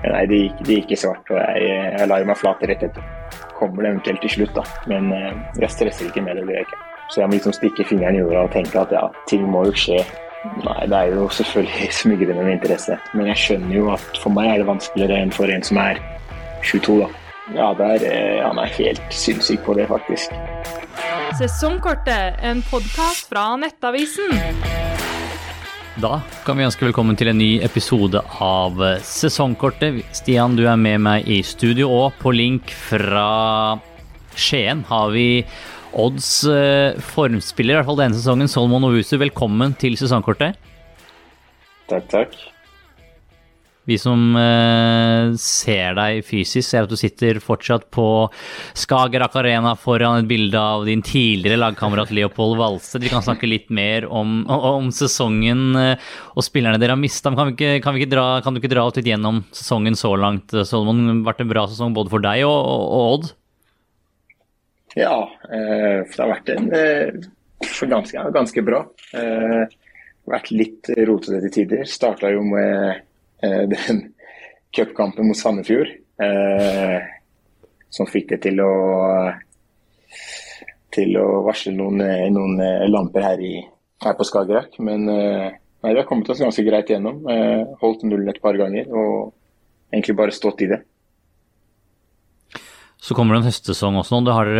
Nei, det gikk, det gikk i svart, og jeg, jeg lar meg flate rett etter. Kommer det eventuelt til slutt, da. Men eh, jeg stresser ikke med det. det ikke. Så jeg må liksom stikke fingeren i jorda og tenke at ja, ting må jo skje. Nei, det er jo selvfølgelig smugrende med interesse. Men jeg skjønner jo at for meg er det vanskeligere enn for en som er 22, da. Ja, der, eh, han er helt sinnssyk på det, faktisk. Sesongkortet, en podkast fra Nettavisen. Da kan vi ønske velkommen til en ny episode av Sesongkortet. Stian, du er med meg i studio, og på link fra Skien har vi Odds eh, formspiller, i hvert fall denne sesongen, Solomon Ovusu. Velkommen til Sesongkortet. Takk, takk. Vi som eh, ser deg fysisk, ser at du sitter fortsatt på Skagerrak Arena foran et bilde av din tidligere lagkamerat Leopold Valsted. Vi kan snakke litt mer om, om sesongen eh, og spillerne dere har mista. Kan, kan, kan, du ikke dra oss litt gjennom sesongen så langt, Solomon? Det har vært en bra sesong både for deg og, og, Odd? Ja, eh, det har vært en eh, ganske, ganske bra. Eh, vært litt rotete til tider. Starta jo med Eh, den cupkampen mot Sandefjord. Eh, som fikk det til å til å varsle noen, noen lamper her, i, her, på Skagerrak. Men nei, vi har kommet oss ganske greit gjennom. holdt nullen et par ganger og egentlig bare stått i det. Så kommer det en høstsesong også nå. Du har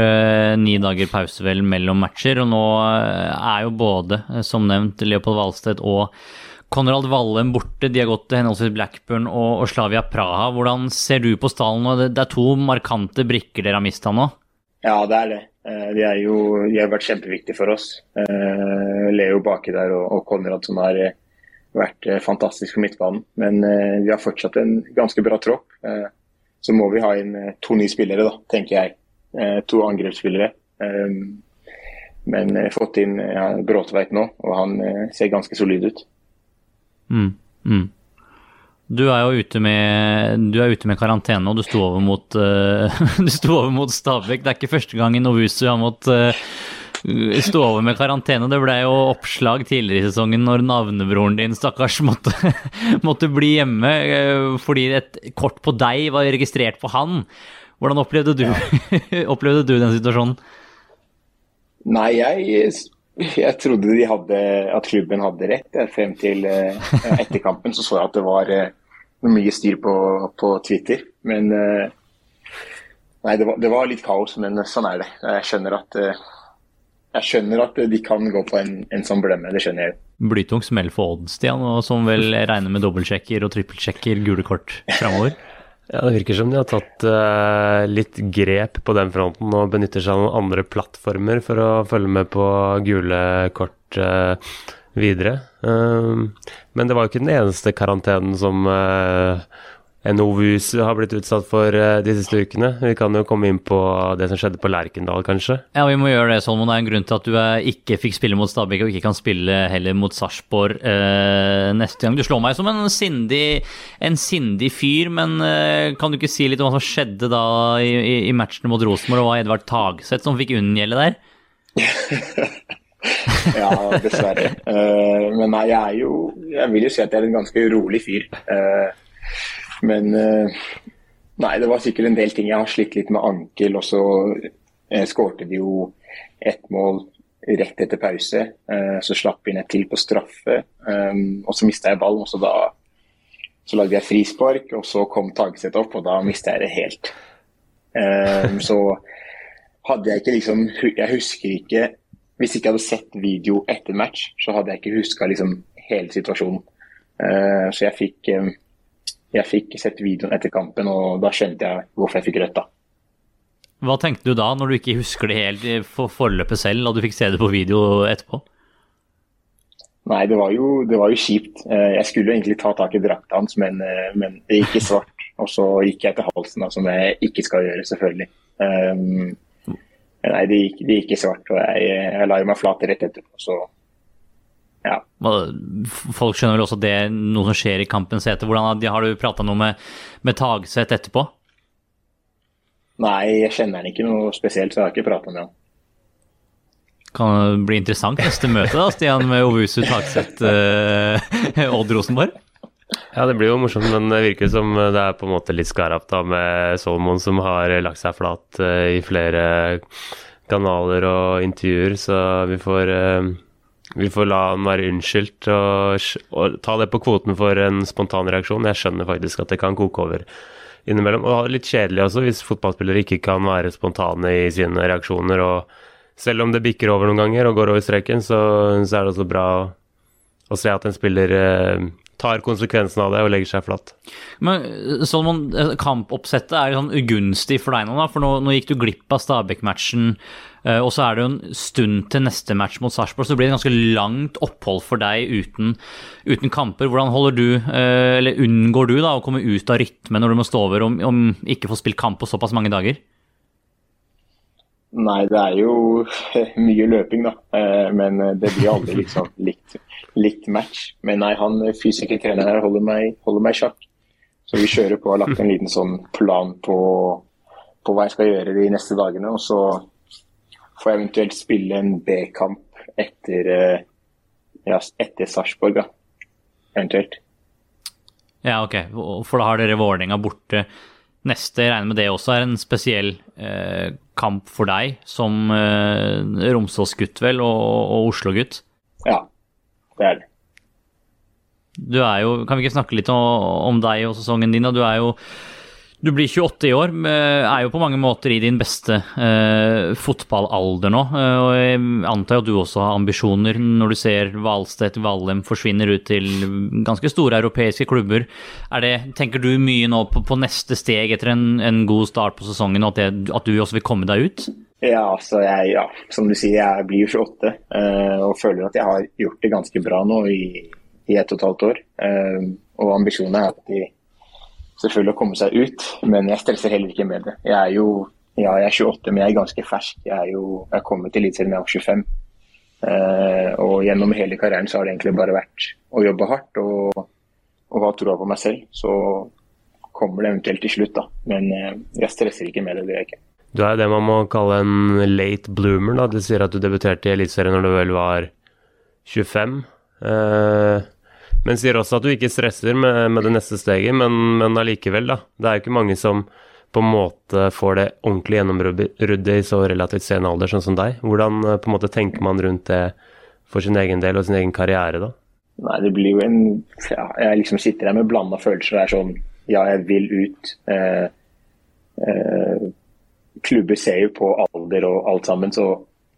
ni dager pause vel mellom matcher. Og nå er jo både, som nevnt, Leopold Valstedt og Konrad Vallem borte, de har gått til henholdsvis Blackburn og, og, Slavia Praha. Hvordan ser du på stallen? nå? Det er to markante brikker dere har mista nå? Ja, det er det. Eh, de, er jo, de har vært kjempeviktige for oss. Eh, Leo baki der og, og Konrad som har eh, vært fantastisk på midtbanen. Men vi har fortsatt en ganske bra tropp. Så må vi ha inn to nye spillere, da, tenker jeg. To angrepsspillere. Men fått inn ja, Bråtveit nå, og han ser ganske solid ut. Mm, mm. Du er jo ute med, du er ute med karantene, og du sto over mot, uh, over mot Stabæk. Det er ikke første gang i Novusu har måttet uh, stå over med karantene. Det ble jo oppslag tidligere i sesongen når navnebroren din stakkars måtte, måtte bli hjemme uh, fordi et kort på deg var registrert på han. Hvordan opplevde du, opplevde du den situasjonen? Nei, jeg jeg trodde de hadde, at klubben hadde rett. Frem til eh, etter kampen så så jeg at det var eh, mye styr på, på Twitter. Men eh, Nei, det var, det var, litt kaos, men sånn er det. Jeg skjønner at, jeg skjønner at de kan gå på en, en sånn blemme. Det skjønner jeg. Blytung smell for Odd, Stian, og som vel regner med dobbeltsjekker og trippelsjekker gule kort framover? Ja, Det virker som de har tatt uh, litt grep på den fronten og benytter seg av noen andre plattformer for å følge med på gule kort uh, videre. Uh, men det var jo ikke den eneste karantenen som NOVUS har blitt utsatt for uh, de siste ukene. Vi kan jo komme inn på det som skjedde på Lerkendal, kanskje. Ja, vi må gjøre det, Solmon. Det er en grunn til at du er, ikke fikk spille mot Stabæk og ikke kan spille heller mot Sarpsborg eh, neste gang. Du slår meg som en sindig, en sindig fyr, men eh, kan du ikke si litt om hva som skjedde da i, i, i matchen mot Rosenborg? og hva Edvard Tagseth som fikk unngjelde der? ja, dessverre. men nei, jeg er jo Jeg vil jo si at jeg er en ganske rolig fyr. Men eh, nei, det var sikkert en del ting. Jeg har slitt litt med ankel, og så eh, skårte de jo ett mål rett etter pause. Eh, så slapp inn et til på straffe, og så mista jeg ballen. og så da så lagde jeg frispark, og så kom Tagseth opp, og da mista jeg det helt. så hadde jeg ikke liksom Jeg husker ikke Hvis ikke jeg hadde sett video etter match, så hadde jeg ikke huska liksom hele situasjonen. så jeg fikk jeg fikk sett videoen etter kampen, og da skjønte jeg hvorfor jeg fikk rødt. da. Hva tenkte du da, når du ikke husker det helt for forløpet selv, og du fikk se det på video etterpå? Nei, det var, jo, det var jo kjipt. Eh, jeg skulle egentlig ta tak i drakta hans, men, eh, men, det gikk i svart. Og så gikk jeg til halsen, da, som jeg ikke skal gjøre, selvfølgelig. Um, nei, det gikk, det gikk, i svart, og jeg, jeg la meg flat rett etterpå. Så ja. Folk skjønner vel også at det er noe som skjer i kampens hete. Hvordan Har du prata noe med, med Tagseth etterpå? Nei, jeg kjenner han ikke noe spesielt, så jeg har ikke prata med han. Kan det bli interessant neste møte, da, Stian, med Ovusu Tagseth uh, Odd Rosenborg? Ja, det blir jo morsomt, men det virker som det er på en måte litt skarpt med Solomon som har lagt seg flat uh, i flere kanaler og intervjuer, så vi får uh, vi får la han være unnskyldt og, og, ta det på kvoten for en spontan reaksjon. Jeg skjønner faktisk at det kan koke over innimellom. Og litt kjedelig også hvis fotballspillere ikke kan være spontane i sine reaksjoner. og Selv om det bikker over noen ganger og går over streken, så, så er det også bra å, se at en spiller eh, tar konsekvensen av det og legger seg flatt. Men Solomon, eh, kampoppsettet er jo sånn ugunstig for deg nå, da, for nå, nå gikk du glipp av Stabæk-matchen. Uh, og så er det jo en stund til neste match mot Sarpsborg, så det blir et ganske langt opphold for deg uten, uten kamper. Hvordan holder du, uh, eller unngår du da å komme ut av rytme når du må stå over om, om ikke få spilt kamp på såpass mange dager? Nei, det er jo mye løping, da. Uh, men det blir aldri liksom likt litt match. Men nei, han fysikertreneren her holder meg, holder meg sjakk. Så vi kjører på og har lagt en liten sånn plan på, på, hva jeg skal gjøre de neste dagene. Og så får eventuelt spille en B-kamp etter, eh, ja, etter Sarpsborg. Eventuelt. Ja, ok. For da har dere Vålerenga borte neste. Jeg regner med det også er en spesiell eh, kamp for deg som eh, Romsås-gutt, vel, og, og Oslo-gutt? Ja, det er det. Du er jo, Kan vi ikke snakke litt om, deg og sesongen din? Du er jo du blir 28 i år, er jo på mange måter i din beste eh, fotballalder nå. Eh, og Jeg antar jo at du også har ambisjoner når du ser Hvalstedt Vallem forsvinner ut til ganske store europeiske klubber. Det, tenker du mye nå på, på, neste steg etter en, en god start på sesongen, og at, at, du også vil komme deg ut? Ja, altså jeg, ja, som du sier, jeg blir jo 28 eh, og føler at jeg har gjort det ganske bra nå i, i ett og et halvt år. Eh, og ambisjonen er alltid selvfølgelig å komme seg ut, men jeg stresser heller ikke med det. Jeg er jo ja, jeg er 28, men jeg er ganske fersk. Jeg er jo jeg kommet til Eliteserien da jeg var 25. Uh, eh, og gjennom hele karrieren så har det egentlig bare vært å jobbe hardt og, og ha troa på meg selv. Så kommer det eventuelt til slutt, da. Men jeg stresser ikke med det. det gjør jeg ikke. Du er det man må kalle en late bloomer. da. Du sier at du debuterte i Eliteserien når du vel var 25. Eh, men sier også at du ikke stresser med, med det neste steget, men, men allikevel, da. Det er jo ikke mange som på en måte får det ordentlig gjennombruddet i så relativt sen alder, sånn som deg. Hvordan eh, på en måte tenker man rundt det for sin egen del og sin egen karriere, da? Nei, det blir jo en ja, Jeg liksom sitter her med blanda følelser. Det er sånn Ja, jeg vil ut. Eh, eh, klubber ser jo på alder og alt sammen, så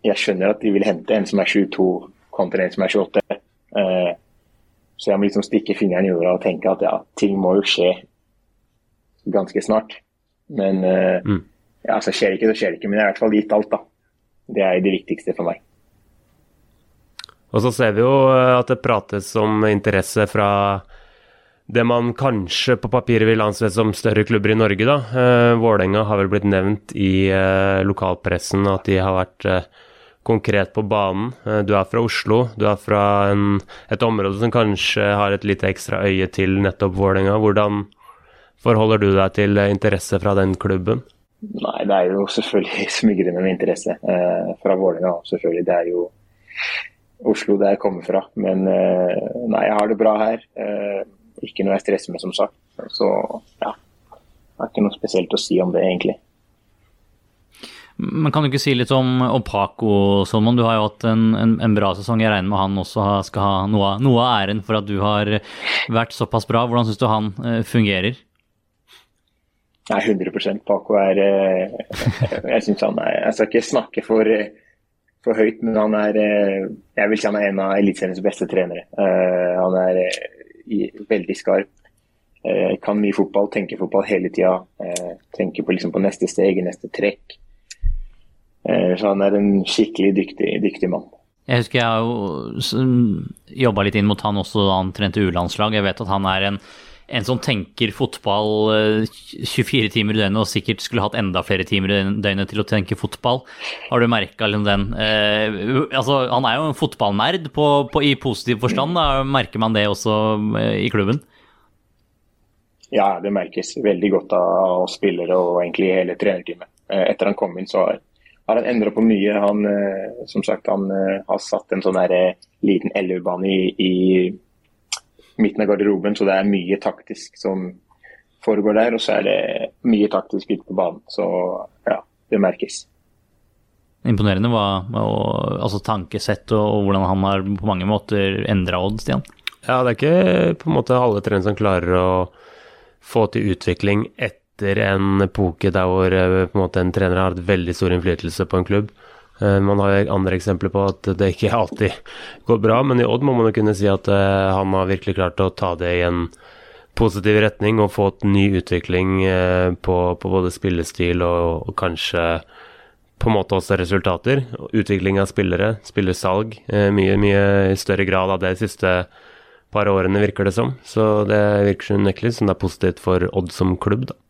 jeg skjønner at de vil hente en som er 22 kontra en som er 28. Eh, så jeg må liksom stikke fingeren i jorda og tenke at ja, ting må jo skje ganske snart. Men uh, mm. ja, så skjer det ikke, så skjer det ikke. Men jeg har i hvert fall gitt alt, da. Det er det viktigste for meg. Og så ser vi jo eh, at det prates om interesse fra det man kanskje på papiret vil anse som større klubber i Norge, da. Uh, Vålerenga har vel blitt nevnt i uh, lokalpressen at de har vært eh, konkret på banen. Eh, du er fra Oslo, du er fra en, et område som kanskje har et litt ekstra øye til nettopp Vålerenga. Hvordan forholder du deg til eh, interesse fra den klubben? Nei, det er jo selvfølgelig smigrende med interesse eh, fra Vålerenga. Selvfølgelig. Det er jo Oslo der jeg kommer fra. Men nei, jeg har det bra her ikke noe jeg stresser med, som sagt. Så ja, det er ikke noe spesielt å si om det, egentlig. Men kan du ikke si litt om, om Paco, Solomon? Du har jo hatt en, en, en, bra sesong. Jeg regner med han også skal ha noe, noe, av æren for at du har vært såpass bra. Hvordan syns du han uh, fungerer? Nei, 100% Paco er uh, Jeg syns han er Jeg skal ikke snakke for, for høyt, men han er uh, Jeg vil si han er en av Eliteseriens beste trenere. han er veldig skarp. Eh, kan mye fotball, tenker fotball hele tida. Eh, tenker på, liksom, på, neste steg, neste trekk. Eh, så han er en skikkelig dyktig, dyktig mann. Jeg husker jeg jobba litt inn mot han også da han trente U-landslag. Jeg vet at han er en en som tenker fotball 24 eh, timer i døgnet og sikkert skulle hatt enda flere timer i døgnet til å tenke fotball. Har du merka den eh, altså, Han er jo en fotballnerd på, på, i positiv forstand. Da. Merker man det også eh, i klubben? Ja, det merkes veldig godt av spillere og egentlig hele trenerteamet. Etter han kom inn, så har, har han endra på mye. Han, som sagt, han har satt en sånn der, liten elvebane i, i midten av garderoben, så det er mye taktisk som foregår der. Og så er det mye taktisk ute på banen. Så ja, det merkes. Imponerende hva, og, altså tankesett og, og, hvordan han har på mange måter endra Odd, Stian. Ja, det er ikke på en måte alle trenere som klarer å få til utvikling etter en epoke der hvor eh, en måte en trener har hatt veldig stor innflytelse på en klubb. Eh, man har andre eksempler på at det ikke alltid går bra, men i Odd må man jo kunne si at eh, han har virkelig klart å ta det i en positiv retning og fått ny utvikling på, på både spillestil og, og kanskje på en måte også resultater. Utvikling av spillere, spillersalg. Mye, mye i større grad av det de siste par årene, virker det som. Så det virker unektelig som det er positivt for Odd som klubb, da.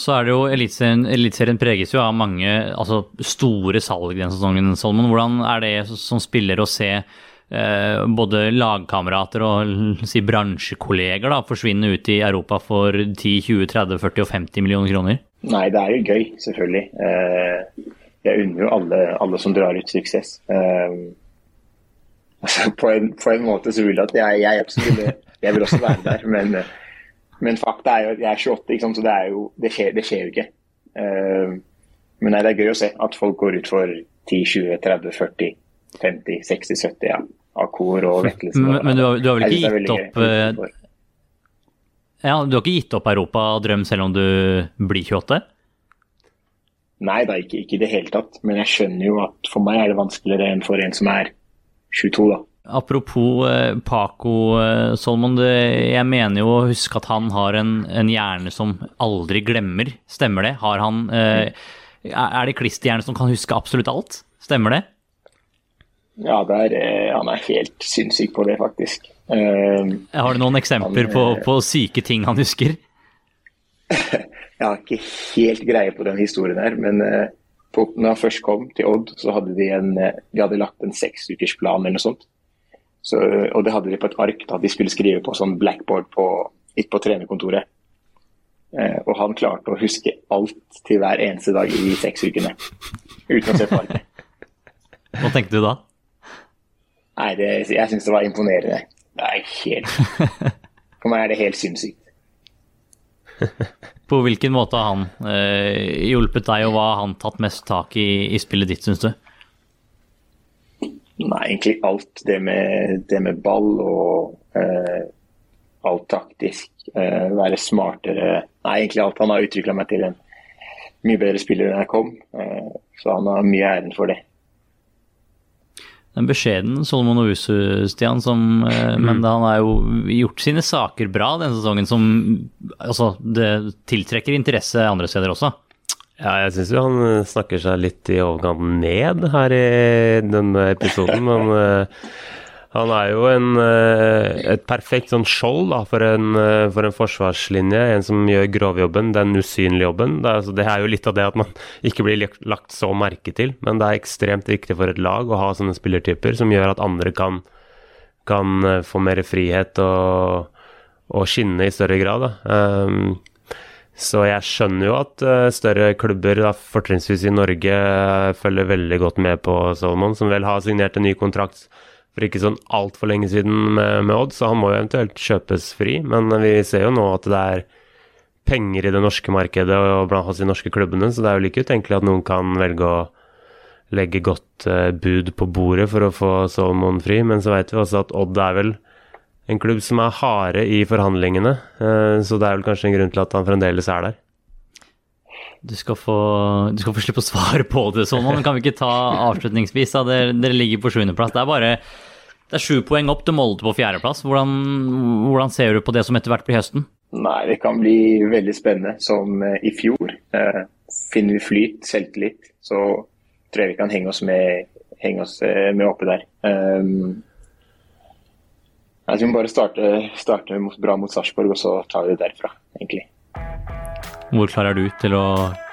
Så er det jo Eliteserien, eliteserien preges jo av mange altså store salg denne sesongen, Solomon. Hvordan er det som spiller å se eh, både lagkamerater og si, bransjekolleger da, forsvinne ut i Europa for 10, 20, 30, 40 og 50 millioner kroner? Nei, det er jo gøy, selvfølgelig. Eh, jeg unner jo alle, alle, som drar ut suksess. Eh, altså på, en, på, en, måte så vil jeg at jeg, jeg, absolutt, jeg vil også være der, men, men fakta er jo at jeg er 28, så det, jo, det, skjer, det skjer jo ikke. Uh, men nei, det er gøy å se at folk går ut for 10, 20, 30, 40, 50, 60, 70 ja, Akor og Vettelsen. Men, men du, har, du, har, vel ikke gitt opp uh, ja, Du har ikke gitt opp Europa drøm selv om du blir 28? Nei da, ikke, ikke i det hele tatt. Men jeg skjønner jo at for meg er det vanskeligere enn for en som er 22, da. Apropos eh, Paco eh, Solmon, det, jeg mener jo å huske at han har en, en, hjerne som aldri glemmer. Stemmer det? Har han eh, Er det klisterhjerne som kan huske absolutt alt? Stemmer det? Ja, der, han er helt sinnssyk på det, faktisk. Har du noen eksempler han, på, på syke ting han husker? Jeg har ikke helt greie på den historien her, men på, når han først kom til Odd, så hadde de, en, de hadde lagt en seksukersplan eller noe sånt. Så, og det hadde de på et ark da de skulle skrive på sånn blackboard på, på trenerkontoret. Eh, og han klarte å huske alt til hver eneste dag i seks ukene. Uten å se på arket. Hva tenkte du da? Nei, det, jeg syns det var imponerende. Det er helt For meg er det helt sinnssykt. På hvilken måte har han eh, hjulpet deg, og hva har han tatt mest tak i i spillet ditt, syns du? Nei, egentlig alt. Det med, det med ball og eh, alt taktisk. Eh, være smartere. Nei, egentlig alt. Han har utvikla meg til en mye bedre spiller enn jeg kom, eh, så han har mye æren for det Den beskjeden Solomon Ousu, Stian, som, eh, mm. men han har jo gjort sine saker bra denne sesongen, som altså, det tiltrekker interesse andre steder også. Ja, jeg syns jo han snakker seg litt i overkanten ned her i denne episoden, men eh, han er jo en, eh, et perfekt sånn skjold da, for, en, eh, for, en, forsvarslinje. En som gjør grovjobben, den usynlige jobben. Det er, altså, det er, jo litt av det at man ikke blir lagt så merke til, men det er ekstremt viktig for et lag å ha sånne spillertyper som gjør at andre kan, kan eh, få mer frihet og, og, skinne i større grad. Um, så jeg skjønner jo at større klubber, fortrinnsvis i Norge, følger veldig godt med på Solomon, som vel har signert en ny kontrakt for ikke sånn altfor lenge siden med, med Odd, så han må jo eventuelt kjøpes fri. Men vi ser jo nå at det er penger i det norske markedet og blant hos de norske klubbene, så det er jo like utenkelig at noen kan velge å legge godt bud på bordet for å få Solomon fri. Men så vet vi også at Odd er vel en klubb som er harde i forhandlingene, uh, så det er vel kanskje en grunn til at han fremdeles er der. Du skal, få, du skal få slippe å svare på det sånn, men kan vi ikke ta avslutningsvis? Da? Dere, dere ligger på sjuendeplass. Det er bare det er sju poeng opp til Molde på fjerdeplass. Hvordan, hvordan ser du på det som etter hvert blir høsten? Nei, Det kan bli veldig spennende. Som eh, i fjor. Eh, finner vi flyt, selvtillit, så tror jeg vi kan henge oss med, henge oss eh, med oppe der. Um, jeg tror vi bare starte, starte bra mot Sarpsborg, og så tar vi det derfra, egentlig. Hvor klar er du til å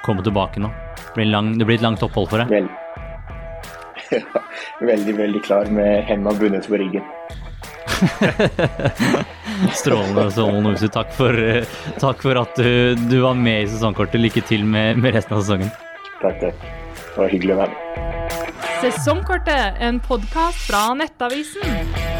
komme tilbake nå? Det blir, lang, det blir et langt opphold for deg? Vel. veldig, veldig klar med hendene bundet på ryggen. Strålende, Solon Huset. Takk, takk for at du, du, var med i sesongkortet. Lykke til med, med resten av sesongen. Takk, takk. Det var hyggelig å være med. Sesongkortet, en podkast fra Nettavisen.